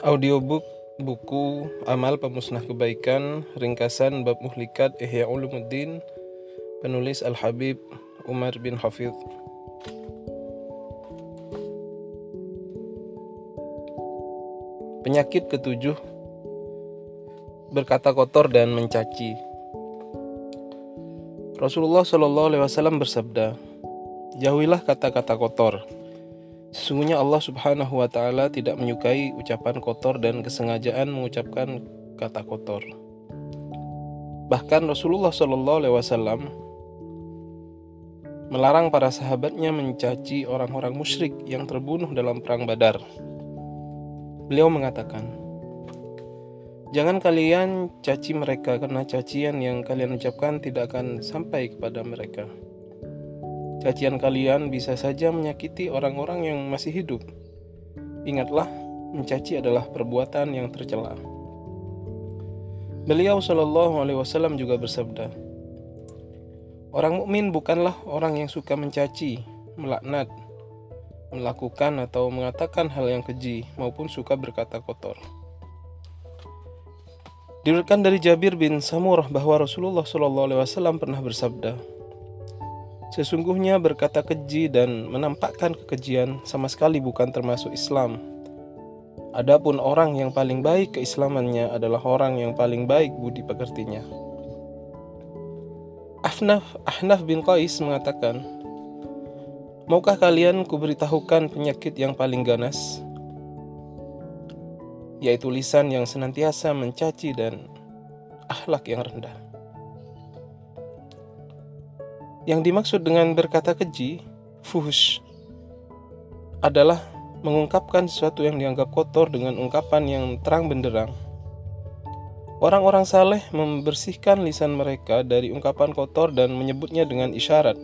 Audiobook buku Amal Pemusnah Kebaikan ringkasan bab muhlikat Ihya Ulumuddin penulis Al-Habib Umar bin Hafidh. Penyakit ketujuh berkata kotor dan mencaci. Rasulullah Shallallahu Alaihi Wasallam bersabda jauhilah kata-kata kotor Sesungguhnya Allah Subhanahu wa taala tidak menyukai ucapan kotor dan kesengajaan mengucapkan kata kotor. Bahkan Rasulullah wasallam melarang para sahabatnya mencaci orang-orang musyrik yang terbunuh dalam perang Badar. Beliau mengatakan, "Jangan kalian caci mereka karena cacian yang kalian ucapkan tidak akan sampai kepada mereka." Cacian kalian bisa saja menyakiti orang-orang yang masih hidup. Ingatlah, mencaci adalah perbuatan yang tercela. Beliau Shallallahu Alaihi Wasallam juga bersabda, orang mukmin bukanlah orang yang suka mencaci, melaknat, melakukan atau mengatakan hal yang keji maupun suka berkata kotor. Diriwayatkan dari Jabir bin Samurah bahwa Rasulullah Shallallahu Alaihi Wasallam pernah bersabda, Sesungguhnya berkata keji dan menampakkan kekejian sama sekali bukan termasuk Islam. Adapun orang yang paling baik keislamannya adalah orang yang paling baik budi pekertinya. Ahnaf, Ahnaf bin Qais mengatakan, Maukah kalian kuberitahukan penyakit yang paling ganas? Yaitu lisan yang senantiasa mencaci dan akhlak yang rendah. Yang dimaksud dengan berkata keji, fuhush, adalah mengungkapkan sesuatu yang dianggap kotor dengan ungkapan yang terang benderang. Orang-orang saleh membersihkan lisan mereka dari ungkapan kotor dan menyebutnya dengan isyarat.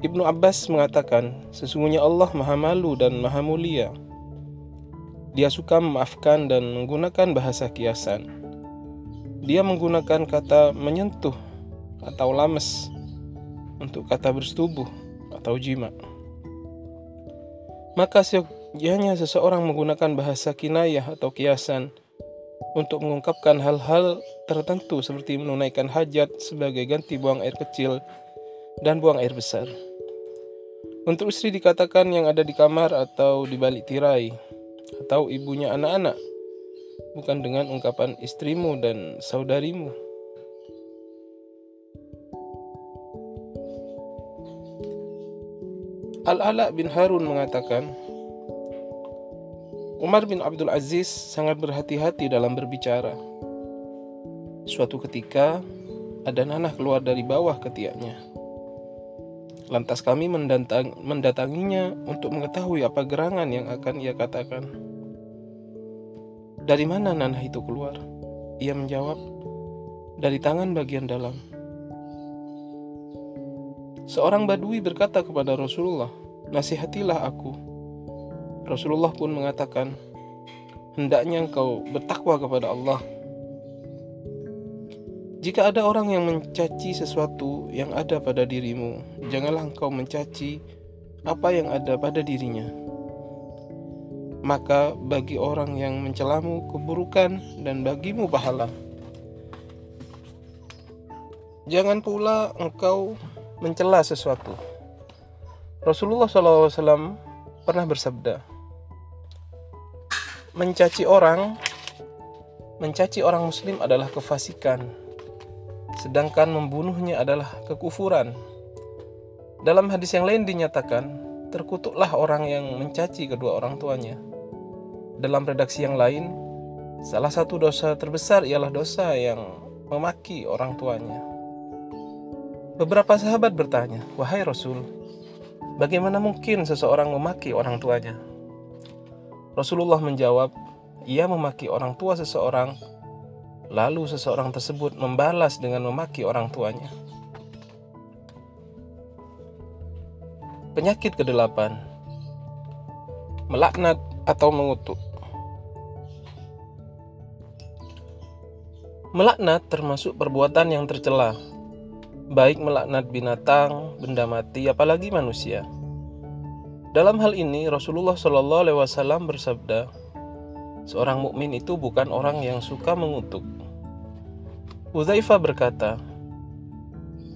Ibnu Abbas mengatakan, sesungguhnya Allah maha malu dan maha mulia. Dia suka memaafkan dan menggunakan bahasa kiasan. Dia menggunakan kata menyentuh atau lames untuk kata bersetubuh atau jima. Maka seyogyanya seseorang menggunakan bahasa kinayah atau kiasan untuk mengungkapkan hal-hal tertentu seperti menunaikan hajat sebagai ganti buang air kecil dan buang air besar. Untuk istri dikatakan yang ada di kamar atau di balik tirai atau ibunya anak-anak, bukan dengan ungkapan istrimu dan saudarimu. Al-Ala bin Harun mengatakan, Umar bin Abdul Aziz sangat berhati-hati dalam berbicara. Suatu ketika, ada nanah keluar dari bawah ketiaknya. Lantas kami mendatang, mendatanginya untuk mengetahui apa gerangan yang akan ia katakan. Dari mana nanah itu keluar? Ia menjawab, dari tangan bagian dalam. Seorang badui berkata kepada Rasulullah, "Nasihatilah aku." Rasulullah pun mengatakan, "Hendaknya engkau bertakwa kepada Allah." Jika ada orang yang mencaci sesuatu yang ada pada dirimu, janganlah engkau mencaci apa yang ada pada dirinya. Maka bagi orang yang mencelamu keburukan dan bagimu pahala. Jangan pula engkau mencela sesuatu. Rasulullah SAW pernah bersabda, mencaci orang, mencaci orang Muslim adalah kefasikan, sedangkan membunuhnya adalah kekufuran. Dalam hadis yang lain dinyatakan, terkutuklah orang yang mencaci kedua orang tuanya. Dalam redaksi yang lain, salah satu dosa terbesar ialah dosa yang memaki orang tuanya. Beberapa sahabat bertanya, "Wahai Rasul, bagaimana mungkin seseorang memaki orang tuanya?" Rasulullah menjawab, "Ia memaki orang tua seseorang, lalu seseorang tersebut membalas dengan memaki orang tuanya." Penyakit kedelapan melaknat atau mengutuk. Melaknat termasuk perbuatan yang tercela baik melaknat binatang, benda mati, apalagi manusia. Dalam hal ini Rasulullah Wasallam bersabda, Seorang mukmin itu bukan orang yang suka mengutuk. Uzaifah berkata,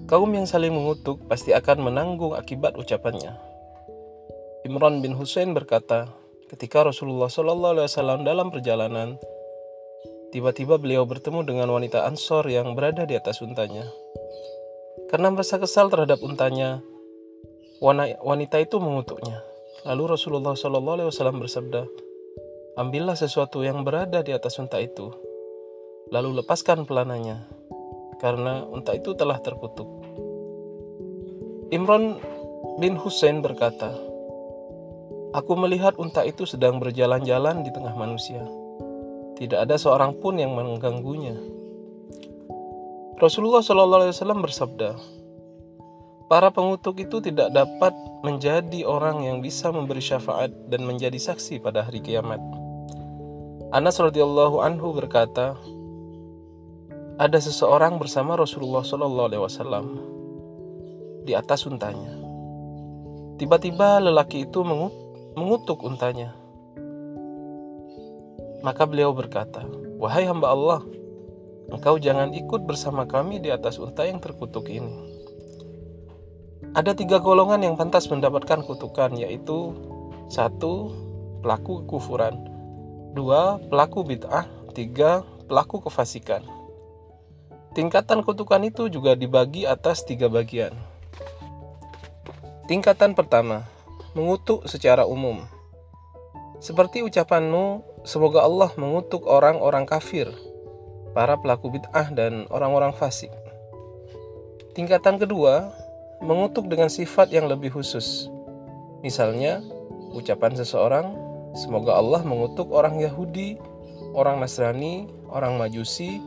kaum yang saling mengutuk pasti akan menanggung akibat ucapannya. Imran bin Husain berkata, ketika Rasulullah Wasallam dalam perjalanan, tiba-tiba beliau bertemu dengan wanita Ansor yang berada di atas untanya. Karena merasa kesal terhadap untanya, wanita itu mengutuknya. Lalu Rasulullah Wasallam bersabda, ambillah sesuatu yang berada di atas unta itu, lalu lepaskan pelananya, karena unta itu telah terkutuk. Imran bin Hussein berkata, Aku melihat unta itu sedang berjalan-jalan di tengah manusia. Tidak ada seorang pun yang mengganggunya. Rasulullah Shallallahu Alaihi Wasallam bersabda, para pengutuk itu tidak dapat menjadi orang yang bisa memberi syafaat dan menjadi saksi pada hari kiamat. Anas radhiyallahu anhu berkata, ada seseorang bersama Rasulullah Shallallahu Alaihi Wasallam di atas untanya. Tiba-tiba lelaki itu mengutuk untanya. Maka beliau berkata, "Wahai hamba Allah, engkau jangan ikut bersama kami di atas unta yang terkutuk ini." Ada tiga golongan yang pantas mendapatkan kutukan, yaitu satu pelaku kekufuran, dua pelaku bid'ah, tiga pelaku kefasikan. Tingkatan kutukan itu juga dibagi atas tiga bagian. Tingkatan pertama, mengutuk secara umum. Seperti ucapanmu, semoga Allah mengutuk orang-orang kafir, para pelaku bid'ah dan orang-orang fasik. Tingkatan kedua, mengutuk dengan sifat yang lebih khusus. Misalnya, ucapan seseorang, semoga Allah mengutuk orang Yahudi, orang Nasrani, orang Majusi,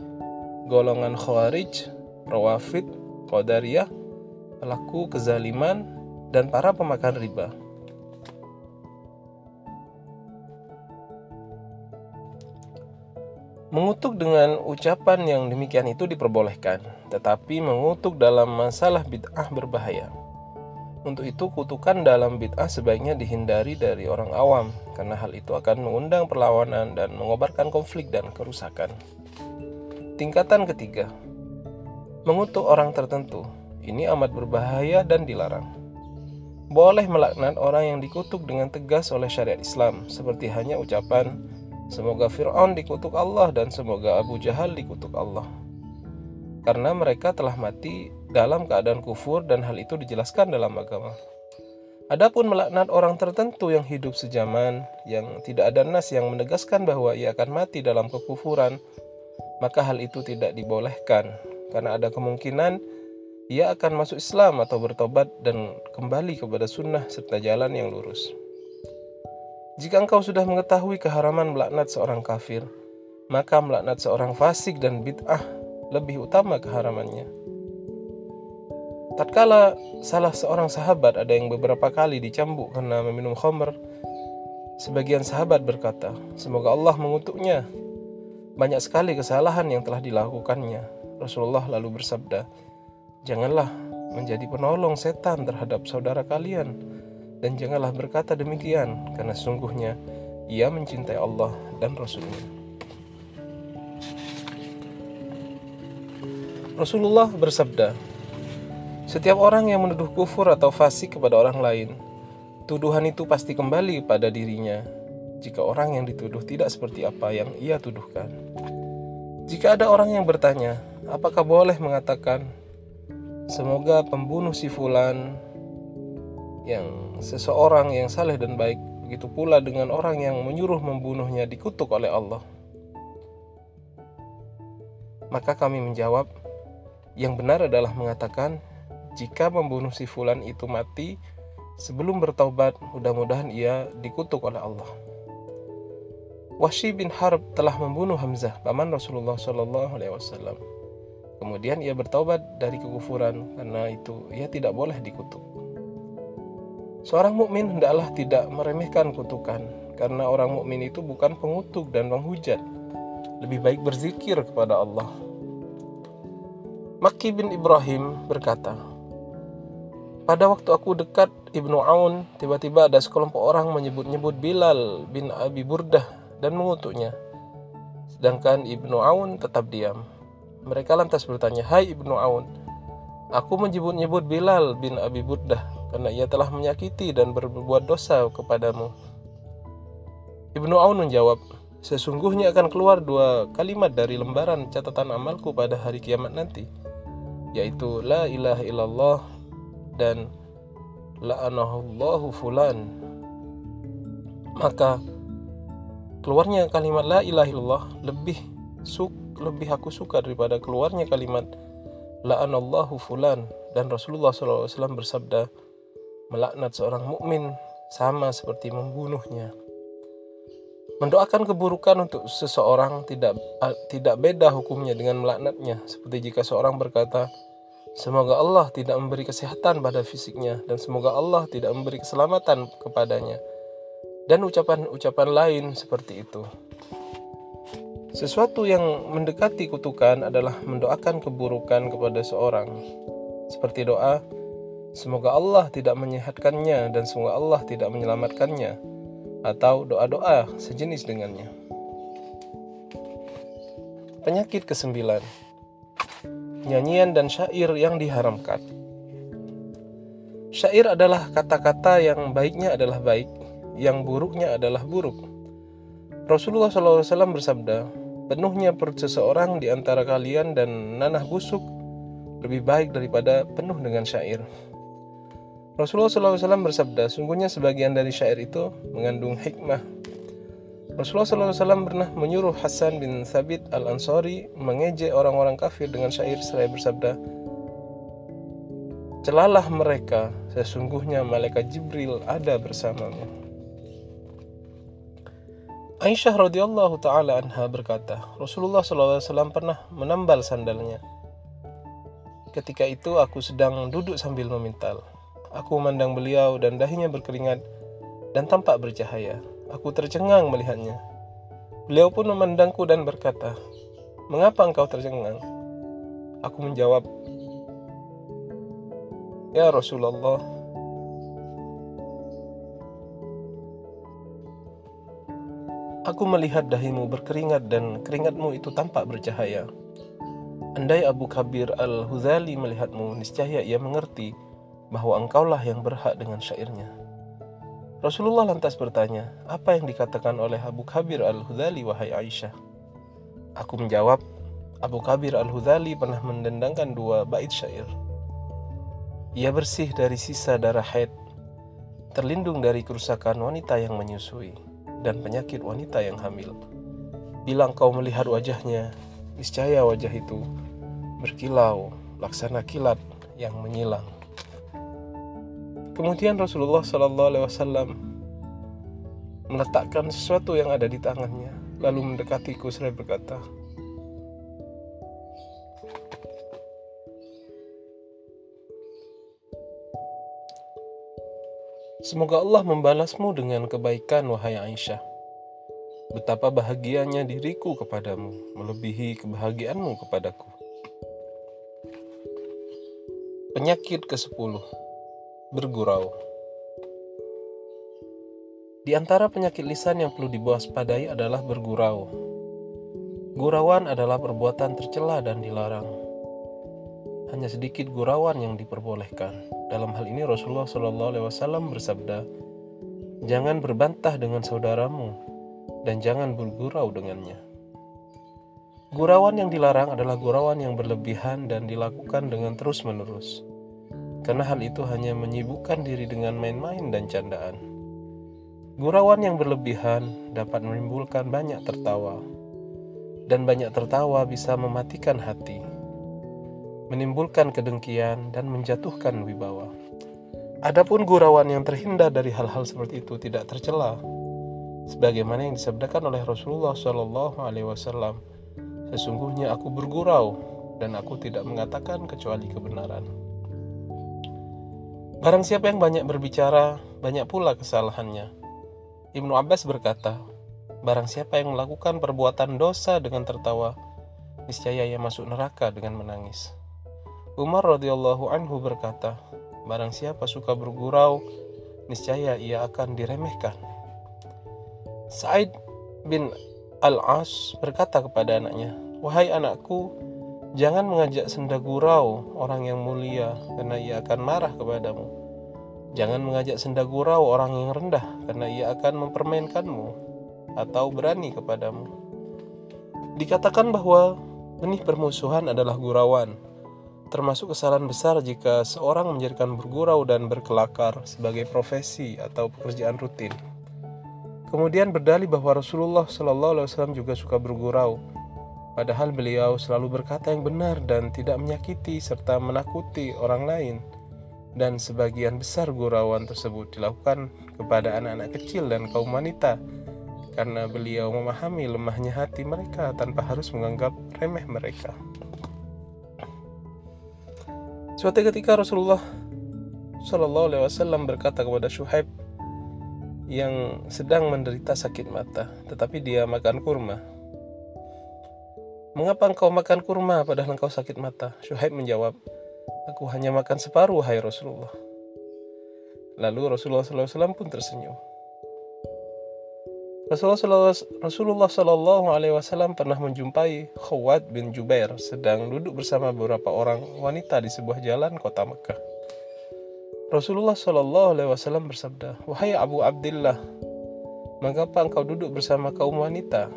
golongan Khawarij, Rawafid, Qadariyah, pelaku kezaliman, dan para pemakan riba. Mengutuk dengan ucapan yang demikian itu diperbolehkan, tetapi mengutuk dalam masalah bid'ah berbahaya. Untuk itu, kutukan dalam bid'ah sebaiknya dihindari dari orang awam, karena hal itu akan mengundang perlawanan dan mengobarkan konflik dan kerusakan. Tingkatan ketiga, mengutuk orang tertentu. Ini amat berbahaya dan dilarang. Boleh melaknat orang yang dikutuk dengan tegas oleh syariat Islam, seperti hanya ucapan Semoga Fir'aun dikutuk Allah dan semoga Abu Jahal dikutuk Allah. Karena mereka telah mati dalam keadaan kufur dan hal itu dijelaskan dalam agama. Adapun melaknat orang tertentu yang hidup sejaman, yang tidak ada nas yang menegaskan bahwa ia akan mati dalam kekufuran, maka hal itu tidak dibolehkan karena ada kemungkinan ia akan masuk Islam atau bertobat dan kembali kepada sunnah serta jalan yang lurus. Jika engkau sudah mengetahui keharaman melaknat seorang kafir, maka melaknat seorang fasik dan bid'ah lebih utama keharamannya. Tatkala salah seorang sahabat ada yang beberapa kali dicambuk karena meminum khamr, sebagian sahabat berkata, "Semoga Allah mengutuknya." Banyak sekali kesalahan yang telah dilakukannya. Rasulullah lalu bersabda, "Janganlah menjadi penolong setan terhadap saudara kalian." Dan janganlah berkata demikian, karena sungguhnya ia mencintai Allah dan Rasulnya. Rasulullah bersabda, setiap orang yang menuduh kufur atau fasik kepada orang lain, tuduhan itu pasti kembali pada dirinya jika orang yang dituduh tidak seperti apa yang ia tuduhkan. Jika ada orang yang bertanya, apakah boleh mengatakan, semoga pembunuh si fulan yang seseorang yang saleh dan baik begitu pula dengan orang yang menyuruh membunuhnya dikutuk oleh Allah. Maka kami menjawab yang benar adalah mengatakan jika membunuh si fulan itu mati sebelum bertaubat mudah-mudahan ia dikutuk oleh Allah. Wahsy bin Harb telah membunuh Hamzah paman Rasulullah Shallallahu Alaihi Wasallam. Kemudian ia bertaubat dari kekufuran karena itu ia tidak boleh dikutuk Seorang mukmin hendaklah tidak meremehkan kutukan, karena orang mukmin itu bukan pengutuk dan penghujat. Lebih baik berzikir kepada Allah. Maki bin Ibrahim berkata, pada waktu aku dekat Ibnu Aun, tiba-tiba ada sekelompok orang menyebut-nyebut Bilal bin Abi Burdah dan mengutuknya. Sedangkan Ibnu Aun tetap diam. Mereka lantas bertanya, Hai Ibnu Aun, aku menyebut-nyebut Bilal bin Abi Burdah karena ia telah menyakiti dan berbuat dosa kepadamu. Ibnu Aun menjawab, Sesungguhnya akan keluar dua kalimat dari lembaran catatan amalku pada hari kiamat nanti, yaitu La ilaha illallah dan La'anahullahu fulan. Maka keluarnya kalimat La ilaha illallah lebih suk lebih aku suka daripada keluarnya kalimat La'anallahu fulan dan Rasulullah SAW bersabda melaknat seorang mukmin sama seperti membunuhnya. Mendoakan keburukan untuk seseorang tidak tidak beda hukumnya dengan melaknatnya. Seperti jika seorang berkata, Semoga Allah tidak memberi kesehatan pada fisiknya dan semoga Allah tidak memberi keselamatan kepadanya. Dan ucapan-ucapan lain seperti itu. Sesuatu yang mendekati kutukan adalah mendoakan keburukan kepada seorang. Seperti doa, semoga Allah tidak menyehatkannya dan semoga Allah tidak menyelamatkannya atau doa-doa sejenis dengannya. Penyakit kesembilan Nyanyian dan syair yang diharamkan Syair adalah kata-kata yang baiknya adalah baik, yang buruknya adalah buruk. Rasulullah SAW bersabda, penuhnya perut seseorang di antara kalian dan nanah busuk lebih baik daripada penuh dengan syair. Rasulullah SAW bersabda, sungguhnya sebagian dari syair itu mengandung hikmah. Rasulullah SAW pernah menyuruh Hasan bin Thabit al-Ansari mengejek orang-orang kafir dengan syair seraya bersabda, Celalah mereka, sesungguhnya malaikat Jibril ada bersamamu. Aisyah radhiyallahu taala anha berkata, Rasulullah SAW pernah menambal sandalnya. Ketika itu aku sedang duduk sambil memintal. Aku memandang beliau dan dahinya berkeringat dan tampak bercahaya. Aku tercengang melihatnya. Beliau pun memandangku dan berkata, "Mengapa engkau tercengang?" Aku menjawab, "Ya Rasulullah, aku melihat dahimu berkeringat dan keringatmu itu tampak bercahaya." Andai Abu Kabir Al-Huzali melihatmu, niscaya ia mengerti bahwa engkaulah yang berhak dengan syairnya. Rasulullah lantas bertanya, apa yang dikatakan oleh Abu Kabir Al-Hudhali wahai Aisyah? Aku menjawab, Abu Kabir Al-Hudhali pernah mendendangkan dua bait syair. Ia bersih dari sisa darah haid, terlindung dari kerusakan wanita yang menyusui, dan penyakit wanita yang hamil. Bila engkau melihat wajahnya, niscaya wajah itu berkilau, laksana kilat yang menyilang. Kemudian Rasulullah Shallallahu Alaihi Wasallam meletakkan sesuatu yang ada di tangannya, lalu mendekatiku seraya berkata, Semoga Allah membalasmu dengan kebaikan, wahai Aisyah. Betapa bahagianya diriku kepadamu, melebihi kebahagiaanmu kepadaku. Penyakit ke-10 bergurau. Di antara penyakit lisan yang perlu diwaspadai adalah bergurau. Gurauan adalah perbuatan tercela dan dilarang. Hanya sedikit gurauan yang diperbolehkan. Dalam hal ini Rasulullah SAW bersabda, "Jangan berbantah dengan saudaramu dan jangan bergurau dengannya." Gurauan yang dilarang adalah gurauan yang berlebihan dan dilakukan dengan terus-menerus karena hal itu hanya menyibukkan diri dengan main-main dan candaan. Gurauan yang berlebihan dapat menimbulkan banyak tertawa, dan banyak tertawa bisa mematikan hati, menimbulkan kedengkian, dan menjatuhkan wibawa. Adapun gurauan yang terhindar dari hal-hal seperti itu tidak tercela, sebagaimana yang disabdakan oleh Rasulullah Shallallahu Alaihi Wasallam. Sesungguhnya aku bergurau dan aku tidak mengatakan kecuali kebenaran. Barang siapa yang banyak berbicara, banyak pula kesalahannya. Ibnu Abbas berkata, Barang siapa yang melakukan perbuatan dosa dengan tertawa, niscaya ia masuk neraka dengan menangis. Umar radhiyallahu anhu berkata, Barang siapa suka bergurau, niscaya ia akan diremehkan. Said bin Al-As berkata kepada anaknya, "Wahai anakku, jangan mengajak senda gurau orang yang mulia karena ia akan marah kepadamu. Jangan mengajak senda gurau orang yang rendah karena ia akan mempermainkanmu atau berani kepadamu." Dikatakan bahwa benih permusuhan adalah gurauan, termasuk kesalahan besar jika seorang menjadikan bergurau dan berkelakar sebagai profesi atau pekerjaan rutin. Kemudian berdalih bahwa Rasulullah Wasallam juga suka bergurau, padahal beliau selalu berkata yang benar dan tidak menyakiti serta menakuti orang lain. Dan sebagian besar gurauan tersebut dilakukan kepada anak-anak kecil dan kaum wanita, karena beliau memahami lemahnya hati mereka tanpa harus menganggap remeh mereka. Suatu ketika Rasulullah Shallallahu Alaihi Wasallam berkata kepada Syuhaib yang sedang menderita sakit mata, tetapi dia makan kurma. Mengapa engkau makan kurma padahal engkau sakit mata? Syuhaib menjawab, Aku hanya makan separuh, hai Rasulullah. Lalu Rasulullah SAW pun tersenyum. Rasulullah, Wasallam pernah menjumpai Khawat bin Jubair sedang duduk bersama beberapa orang wanita di sebuah jalan kota Mekah. Rasulullah Wasallam bersabda, wahai Abu Abdullah, mengapa engkau duduk bersama kaum wanita?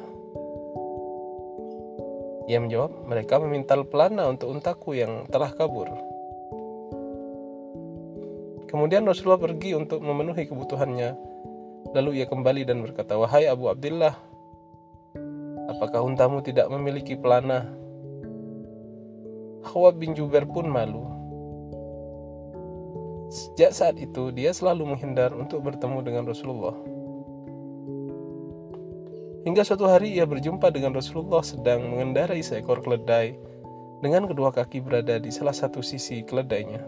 Ia menjawab, mereka meminta pelana untuk untaku yang telah kabur. Kemudian Rasulullah pergi untuk memenuhi kebutuhannya. Lalu ia kembali dan berkata, Wahai Abu Abdullah, apakah untamu tidak memiliki pelana? Khawab bin Jubair pun malu. Sejak saat itu, dia selalu menghindar untuk bertemu dengan Rasulullah. Hingga suatu hari ia berjumpa dengan Rasulullah sedang mengendarai seekor keledai dengan kedua kaki berada di salah satu sisi keledainya.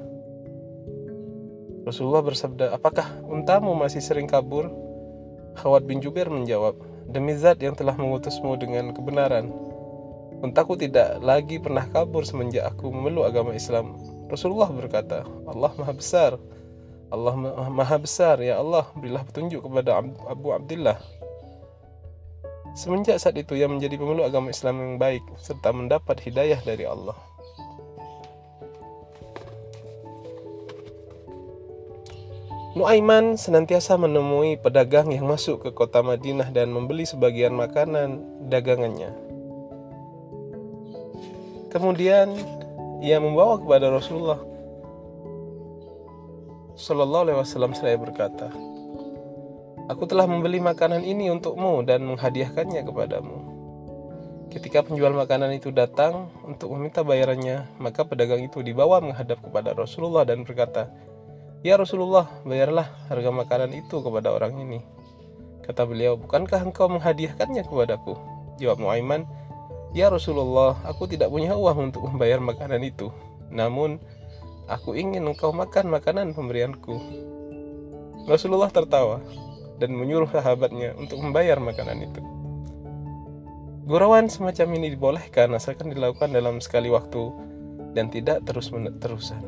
Rasulullah bersabda, apakah untamu masih sering kabur? Khawat bin Jubair menjawab, demi zat yang telah mengutusmu dengan kebenaran, untaku tidak lagi pernah kabur semenjak aku memeluk agama Islam Rasulullah berkata, Allah Maha Besar. Allah Maha Besar, ya Allah, berilah petunjuk kepada Abu Abdullah. Semenjak saat itu ia menjadi pemeluk agama Islam yang baik serta mendapat hidayah dari Allah. Nuaiman senantiasa menemui pedagang yang masuk ke kota Madinah dan membeli sebagian makanan dagangannya. Kemudian ia membawa kepada Rasulullah Shallallahu Alaihi Wasallam saya berkata, Aku telah membeli makanan ini untukmu dan menghadiahkannya kepadamu. Ketika penjual makanan itu datang untuk meminta bayarannya, maka pedagang itu dibawa menghadap kepada Rasulullah dan berkata, Ya Rasulullah, bayarlah harga makanan itu kepada orang ini. Kata beliau, bukankah engkau menghadiahkannya kepadaku? Jawab Muaiman, Ya Rasulullah, aku tidak punya uang untuk membayar makanan itu. Namun, aku ingin engkau makan makanan pemberianku. Rasulullah tertawa dan menyuruh sahabatnya untuk membayar makanan itu. Gurauan semacam ini dibolehkan asalkan dilakukan dalam sekali waktu dan tidak terus-terusan.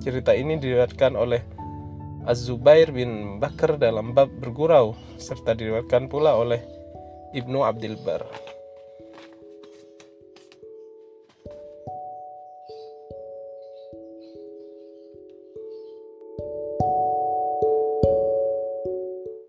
Cerita ini diriwayatkan oleh Az-Zubair bin Bakar dalam bab bergurau serta diriwayatkan pula oleh Ibnu Abdul Bar.